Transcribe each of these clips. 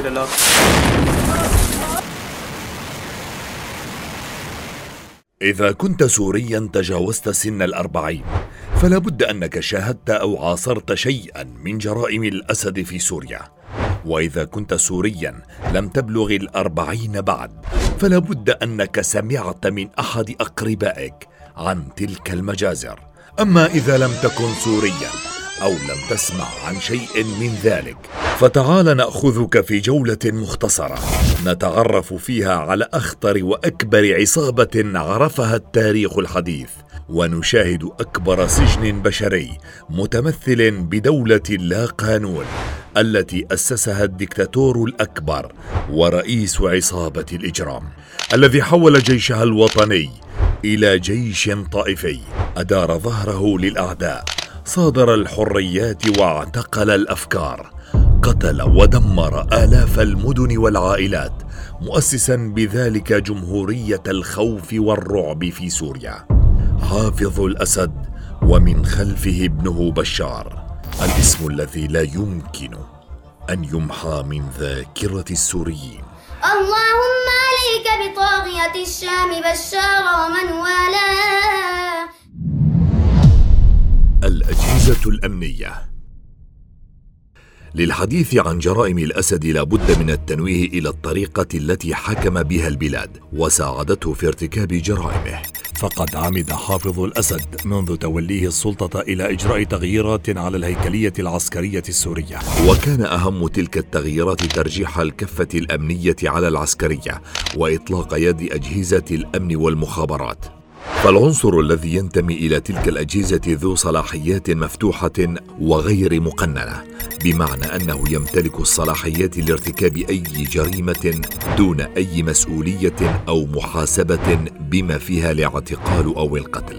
إلى الأرض إذا كنت سوريا تجاوزت سن الأربعين فلا بد أنك شاهدت أو عاصرت شيئا من جرائم الأسد في سوريا. وإذا كنت سوريا لم تبلغ الأربعين بعد فلا بد أنك سمعت من أحد أقربائك عن تلك المجازر. أما إذا لم تكن سوريا أو لم تسمع عن شيء من ذلك فتعال نأخذك في جولة مختصرة. نتعرف فيها على أخطر وأكبر عصابة عرفها التاريخ الحديث. ونشاهد أكبر سجن بشري متمثل بدولة لا قانون التي أسسها الدكتاتور الأكبر ورئيس عصابة الإجرام الذي حول جيشها الوطني إلى جيش طائفي. أدار ظهره للأعداء صادر الحريات واعتقل الأفكار. قتل ودمر آلاف المدن والعائلات مؤسسا بذلك جمهورية الخوف والرعب في سوريا. حافظ الأسد ومن خلفه ابنه بشار. الاسم الذي لا يمكن أن يمحى من ذاكرة السوريين. اللهم عليك بطاغية الشام بشار ومن والاه. الأجهزة الأمنية. للحديث عن جرائم الأسد لا بد من التنويه إلى الطريقة التي حكم بها البلاد وساعدته في ارتكاب جرائمه. فقد عمد حافظ الأسد منذ توليه السلطة إلى إجراء تغييرات على الهيكلية العسكرية السورية. وكان أهم تلك التغييرات ترجيح الكفة الأمنية على العسكرية وإطلاق يد أجهزة الأمن والمخابرات. فالعنصر الذي ينتمي إلى تلك الأجهزة ذو صلاحيات مفتوحة وغير مقننة بمعنى أنه يمتلك الصلاحيات لارتكاب أي جريمة دون أي مسؤولية أو محاسبة بما فيها الاعتقال أو القتل.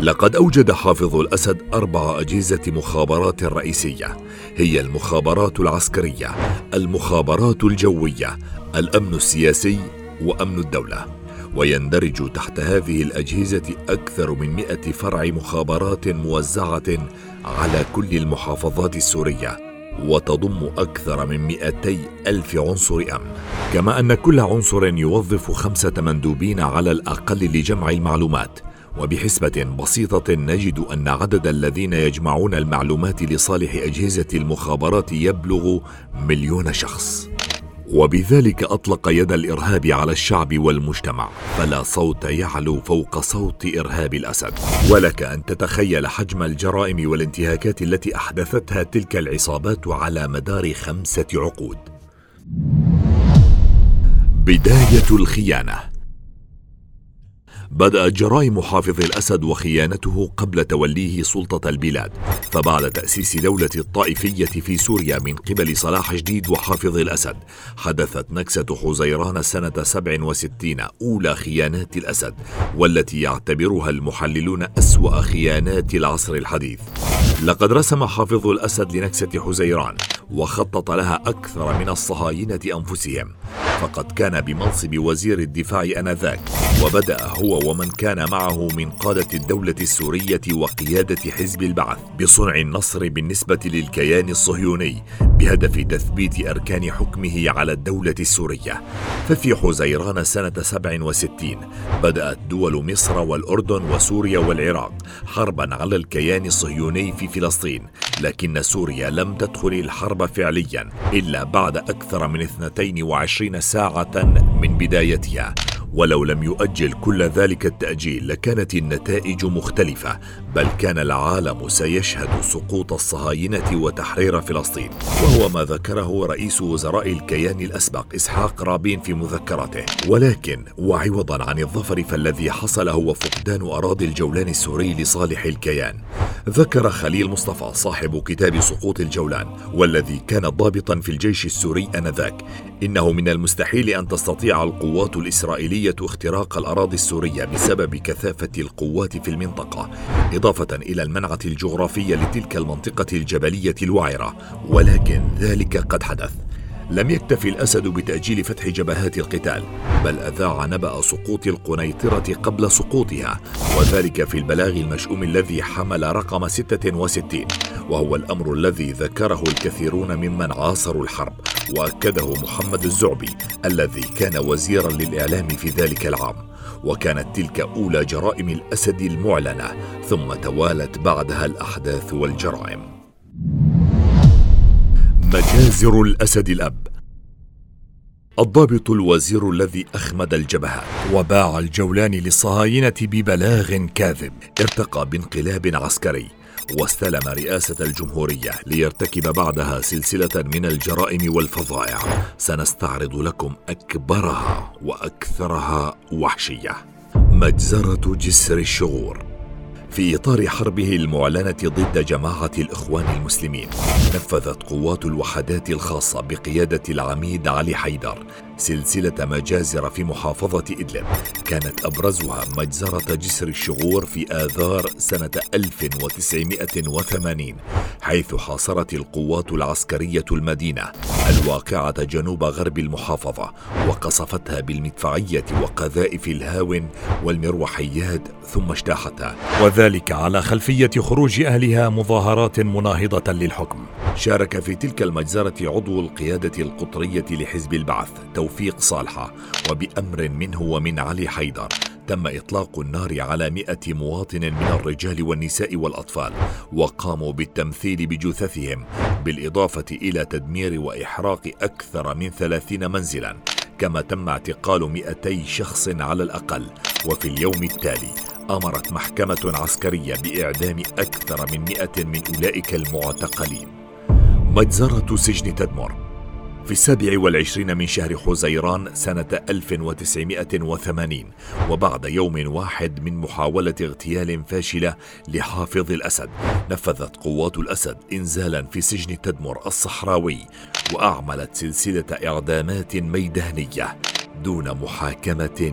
لقد أوجد حافظ الأسد أربع أجهزة مخابرات رئيسية هي المخابرات العسكرية المخابرات الجوية الأمن السياسي وأمن الدولة. ويندرج تحت هذه الأجهزة أكثر من مئة فرع مخابرات موزعة على كل المحافظات السورية وتضم أكثر من مئتي ألف عنصر أمن. كما أن كل عنصر يوظف خمسة مندوبين على الأقل لجمع المعلومات وبحسبة بسيطة نجد أن عدد الذين يجمعون المعلومات لصالح أجهزة المخابرات يبلغ مليون شخص. وبذلك أطلق يد الإرهاب على الشعب والمجتمع. فلا صوت يعلو فوق صوت إرهاب الأسد. ولك أن تتخيل حجم الجرائم والانتهاكات التي أحدثتها تلك العصابات على مدار خمسة عقود. بداية الخيانة. بدأت جرائم حافظ الأسد وخيانته قبل توليه سلطة البلاد فبعد تأسيس دولة الطائفية في سوريا من قبل صلاح جديد وحافظ الأسد حدثت نكسة حزيران سنة 67 أولى خيانات الأسد والتي يعتبرها المحللون أسوأ خيانات العصر الحديث. لقد رسم حافظ الأسد لنكسة حزيران وخطط لها أكثر من الصهاينة أنفسهم. فقد كان بمنصب وزير الدفاع آنذاك وبدأ هو ومن كان معه من قادة الدولة السورية وقيادة حزب البعث بصنع النصر بالنسبة للكيان الصهيوني بهدف تثبيت أركان حكمه على الدولة السورية. ففي حزيران سنة 67 بدأت دول مصر والأردن وسوريا والعراق حربا على الكيان الصهيوني في فلسطين لكن سوريا لم تدخل الحرب فعليا إلا بعد أكثر من 22 ساعة من بدايتها. ولو لم يؤجل كل ذلك التأجيل لكانت النتائج مختلفة بل كان العالم سيشهد سقوط الصهاينة وتحرير فلسطين. وهو ما ذكره رئيس وزراء الكيان الأسبق إسحاق رابين في مذكراته. ولكن وعوضا عن الظفر فالذي حصل هو فقدان أراضي الجولان السوري لصالح الكيان. ذكر خليل مصطفى صاحب كتاب سقوط الجولان والذي كان ضابطا في الجيش السوري آنذاك إنه من المستحيل أن تستطيع القوات الإسرائيلية اختراق الأراضي السورية بسبب كثافة القوات في المنطقة إضافة إلى المنعة الجغرافية لتلك المنطقة الجبلية الوعرة ولكن ذلك قد حدث. لم يكتف الأسد بتأجيل فتح جبهات القتال بل أذاع نبأ سقوط القنيطرة قبل سقوطها وذلك في البلاغ المشؤوم الذي حمل رقم 66 وهو الأمر الذي ذكره الكثيرون ممن عاصروا الحرب وأكده محمد الزعبي الذي كان وزيرا للإعلام في ذلك العام وكانت تلك أولى جرائم الأسد المعلنة ثم توالت بعدها الأحداث والجرائم. مجازر الأسد الأب. الضابط الوزير الذي أخمد الجبهات وباع الجولان للصهاينة ببلاغ كاذب ارتقى بانقلاب عسكري واستلم رئاسة الجمهورية ليرتكب بعدها سلسلة من الجرائم والفظائع. سنستعرض لكم أكبرها وأكثرها وحشية. مجزرة جسر الشغور. في إطار حربه المعلنة ضد جماعة الإخوان المسلمين نفذت قوات الوحدات الخاصة بقيادة العميد علي حيدر سلسلة مجازر في محافظة إدلب. كانت أبرزها مجزرة جسر الشغور في آذار سنة 1980 حيث حاصرت القوات العسكرية المدينة الواقعة جنوب غرب المحافظة وقصفتها بالمدفعية وقذائف الهاون والمروحيات ثم اجتاحتها. وذلك على خلفية خروج أهلها مظاهرات مناهضة للحكم. شارك في تلك المجزرة عضو القيادة القطرية لحزب البعث توفيق صالحة وبأمر منه ومن علي حيدر. تم إطلاق النار على مئة مواطن من الرجال والنساء والأطفال وقاموا بالتمثيل بجثثهم بالإضافة إلى تدمير وإحراق أكثر من ثلاثين منزلا كما تم اعتقال 200 شخص على الأقل. وفي اليوم التالي أمرت محكمة عسكرية بإعدام أكثر من 100 من أولئك المعتقلين. مجزرة سجن تدمر. في السابع والعشرين من شهر حزيران سنة 1980 وبعد يوم واحد من محاولة اغتيال فاشلة لحافظ الأسد نفذت قوات الأسد إنزالا في سجن تدمر الصحراوي وأعملت سلسلة إعدامات ميدانية دون محاكمة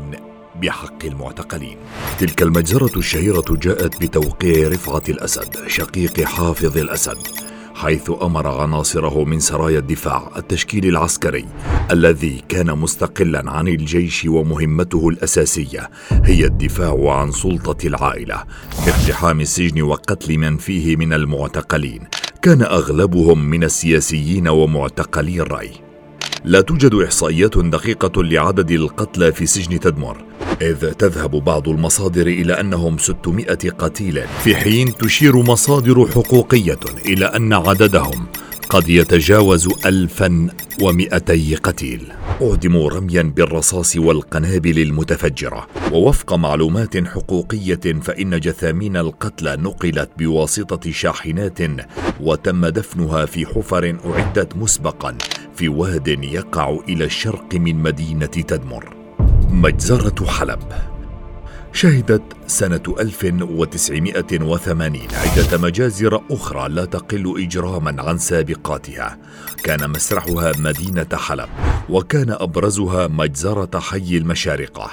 بحق المعتقلين. تلك المجزرة الشهيرة جاءت بتوقيع رفعة الأسد شقيق حافظ الأسد حيث أمر عناصره من سرايا الدفاع التشكيل العسكري الذي كان مستقلا عن الجيش ومهمته الأساسية هي الدفاع عن سلطة العائلة باقتحام السجن وقتل من فيه من المعتقلين. كان أغلبهم من السياسيين ومعتقلي الرأي. لا توجد إحصائيات دقيقة لعدد القتلى في سجن تدمر إذ تذهب بعض المصادر إلى أنهم 600 قتيل في حين تشير مصادر حقوقية إلى أن عددهم قد يتجاوز 1200 قتيل. أعدموا رميا بالرصاص والقنابل المتفجرة. ووفق معلومات حقوقية فإن جثامين القتلى نقلت بواسطة شاحنات وتم دفنها في حفر أعدت مسبقا في واد يقع إلى الشرق من مدينة تدمر. مجزرة حلب. شهدت سنة 1980 عدة مجازر أخرى لا تقل إجراما عن سابقاتها. كان مسرحها مدينة حلب وكان أبرزها مجزرة حي المشارقة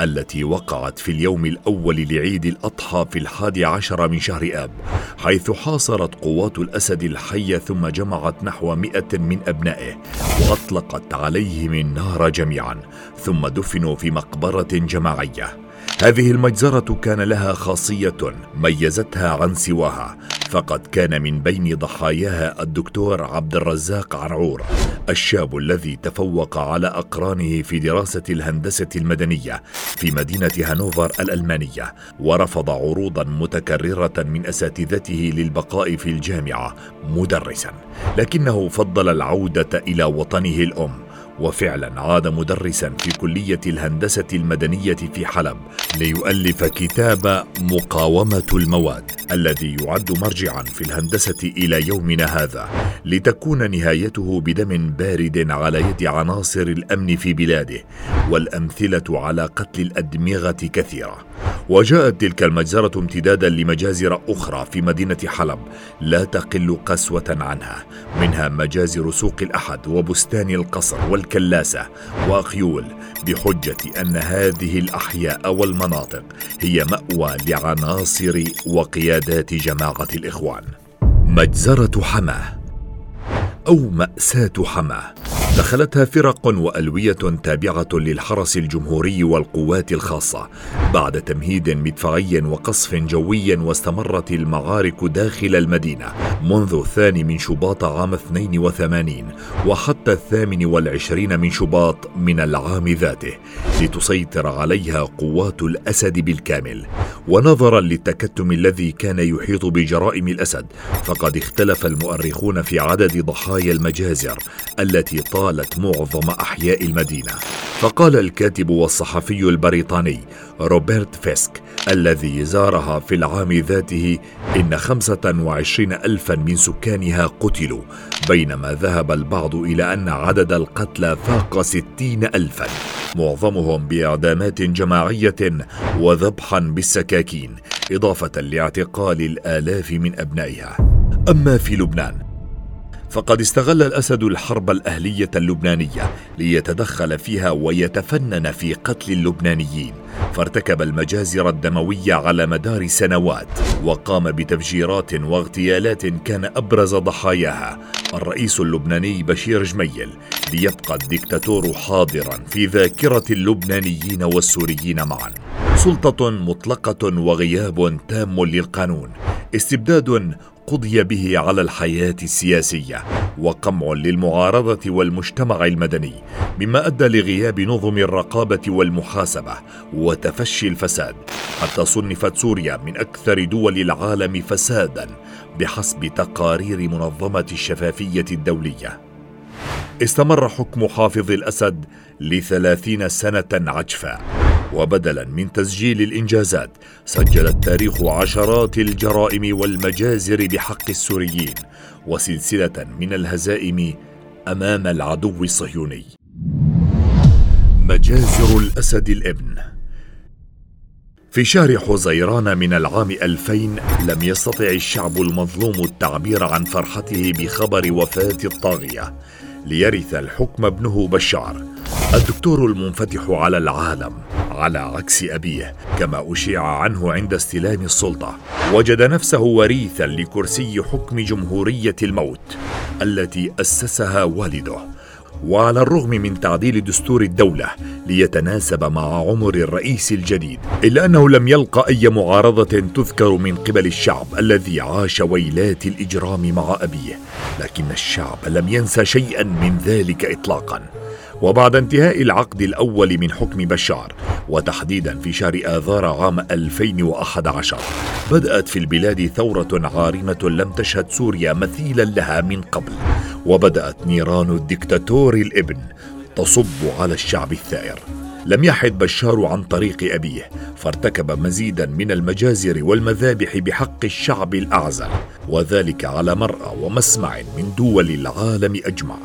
التي وقعت في اليوم الأول لعيد الأضحى في الحادي عشر من شهر آب حيث حاصرت قوات الأسد الحي ثم جمعت نحو مئة من أبنائه وأطلقت عليهم النار جميعا ثم دفنوا في مقبرة جماعية. هذه المجزرة كان لها خاصية ميزتها عن سواها فقد كان من بين ضحاياها الدكتور عبد الرزاق عنعور الشاب الذي تفوق على أقرانه في دراسة الهندسة المدنية في مدينة هانوفر الألمانية ورفض عروضا متكررة من أساتذته للبقاء في الجامعة مدرسا لكنه فضل العودة إلى وطنه الأم. وفعلا عاد مدرسا في كلية الهندسة المدنية في حلب ليؤلف كتاب مقاومة المواد. الذي يعد مرجعا في الهندسة إلى يومنا هذا لتكون نهايته بدم بارد على يد عناصر الأمن في بلاده والأمثلة على قتل الأدمغة كثيرة. وجاءت تلك المجزرة امتدادا لمجازر أخرى في مدينة حلب لا تقل قسوة عنها منها مجازر سوق الأحد وبستان القصر والكلاسة وأخيول بحجة أن هذه الأحياء والمناطق هي مأوى لعناصر وقيادات جماعة الإخوان. مجزرة حماة أو مأساة حماة. دخلتها فرق وألوية تابعة للحرس الجمهوري والقوات الخاصة بعد تمهيد مدفعي وقصف جوي واستمرت المعارك داخل المدينة منذ الثاني من شباط عام 82 وحتى الثامن والعشرين من شباط من العام ذاته لتسيطر عليها قوات الأسد بالكامل. ونظرا للتكتم الذي كان يحيط بجرائم الأسد فقد اختلف المؤرخون في عدد ضحايا المجازر التي طالت معظم أحياء المدينة. فقال الكاتب والصحفي البريطاني روبرت فيسك الذي زارها في العام ذاته إن خمسة وعشرين ألفا من سكانها قتلوا بينما ذهب البعض إلى أن عدد القتلى فاق ستين ألفا. معظمهم بإعدامات جماعية وذبحا بالسكاكين إضافة لاعتقال الآلاف من أبنائها. أما في لبنان فقد استغل الأسد الحرب الأهلية اللبنانية ليتدخل فيها ويتفنن في قتل اللبنانيين فارتكب المجازر الدموية على مدار سنوات وقام بتفجيرات واغتيالات كان أبرز ضحاياها. الرئيس اللبناني بشير جميل ليبقى الدكتاتور حاضرا في ذاكرة اللبنانيين والسوريين معا. سلطة مطلقة وغياب تام للقانون. استبداد قضي به على الحياة السياسية وقمع للمعارضة والمجتمع المدني مما أدى لغياب نظم الرقابة والمحاسبة وتفشي الفساد. حتى صنفت سوريا من أكثر دول العالم فسادا بحسب تقارير منظمة الشفافية الدولية. استمر حكم حافظ الأسد لثلاثين سنة عجفا وبدلا من تسجيل الإنجازات سجل التاريخ عشرات الجرائم والمجازر بحق السوريين وسلسلة من الهزائم أمام العدو الصهيوني. مجازر الأسد الإبن. في شهر حزيران من العام 2000 لم يستطع الشعب المظلوم التعبير عن فرحته بخبر وفاة الطاغية ليرث الحكم ابنه بشار الدكتور المنفتح على العالم. على عكس أبيه كما أشيع عنه عند استلام السلطة. وجد نفسه وريثا لكرسي حكم جمهورية الموت التي أسسها والده. وعلى الرغم من تعديل دستور الدولة ليتناسب مع عمر الرئيس الجديد إلا أنه لم يلقى أي معارضة تذكر من قبل الشعب الذي عاش ويلات الإجرام مع أبيه. لكن الشعب لم ينسى شيئا من ذلك إطلاقا. وبعد انتهاء العقد الأول من حكم بشار وتحديدا في شهر آذار عام 2011 بدأت في البلاد ثورة عارمة لم تشهد سوريا مثيلا لها من قبل وبدأت نيران الدكتاتور الإبن تصب على الشعب الثائر. لم يحد بشار عن طريق أبيه فارتكب مزيدا من المجازر والمذابح بحق الشعب الأعزل وذلك على مرأى ومسمع من دول العالم أجمع.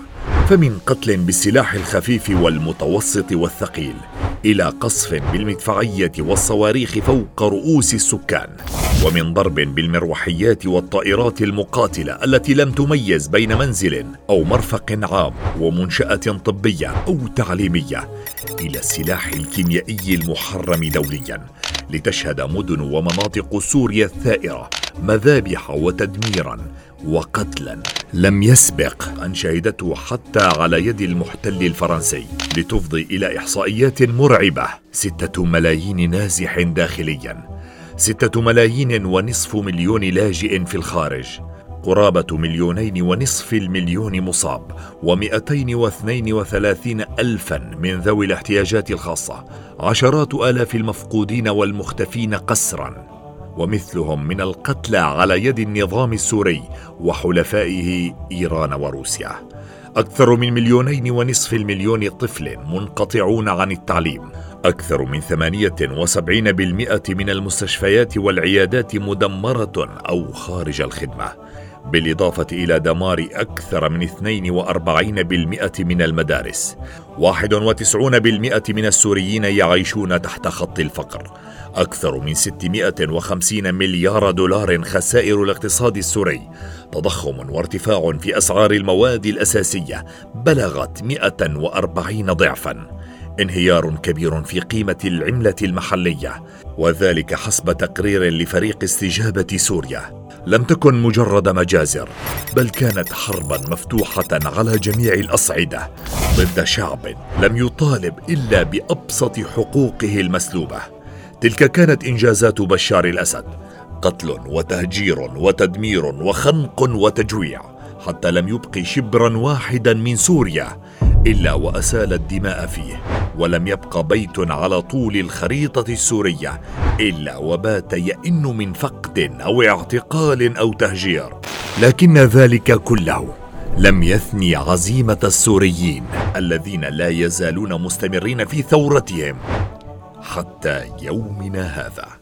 فمن قتل بالسلاح الخفيف والمتوسط والثقيل إلى قصف بالمدفعية والصواريخ فوق رؤوس السكان ومن ضرب بالمروحيات والطائرات المقاتلة التي لم تميز بين منزل أو مرفق عام ومنشأة طبية أو تعليمية إلى السلاح الكيميائي المحرم دوليا لتشهد مدن ومناطق سوريا الثائرة مذابح وتدميرا وقتلا. لم يسبق أن شهدته حتى على يد المحتل الفرنسي لتفضي إلى إحصائيات مرعبة. ستة ملايين نازح داخليا. ستة ملايين ونصف مليون لاجئ في الخارج. قرابة مليونين ونصف المليون مصاب. ومئتين واثنين وثلاثين ألفا من ذوي الاحتياجات الخاصة. عشرات آلاف المفقودين والمختفين قسرا. ومثلهم من القتلى على يد النظام السوري وحلفائه إيران وروسيا. أكثر من مليونين ونصف المليون طفل منقطعون عن التعليم. أكثر من 78% من المستشفيات والعيادات مدمرة أو خارج الخدمة. بالإضافة إلى دمار أكثر من 42% من المدارس. 91% من السوريين يعيشون تحت خط الفقر. أكثر من 650 مليار دولار خسائر الاقتصاد السوري. تضخم وارتفاع في أسعار المواد الأساسية. بلغت 140 ضعفاً. انهيار كبير في قيمة العملة المحلية وذلك حسب تقرير لفريق استجابة سوريا. لم تكن مجرد مجازر بل كانت حربا مفتوحة على جميع الأصعدة ضد شعب لم يطالب إلا بأبسط حقوقه المسلوبة. تلك كانت إنجازات بشار الأسد قتل وتهجير وتدمير وخنق وتجويع حتى لم يبق شبرا واحدا من سوريا إلا وأسال الدماء فيه ولم يبق بيت على طول الخريطة السورية إلا وبات يئن من فقد أو اعتقال أو تهجير. لكن ذلك كله لم يثني عزيمة السوريين الذين لا يزالون مستمرين في ثورتهم حتى يومنا هذا.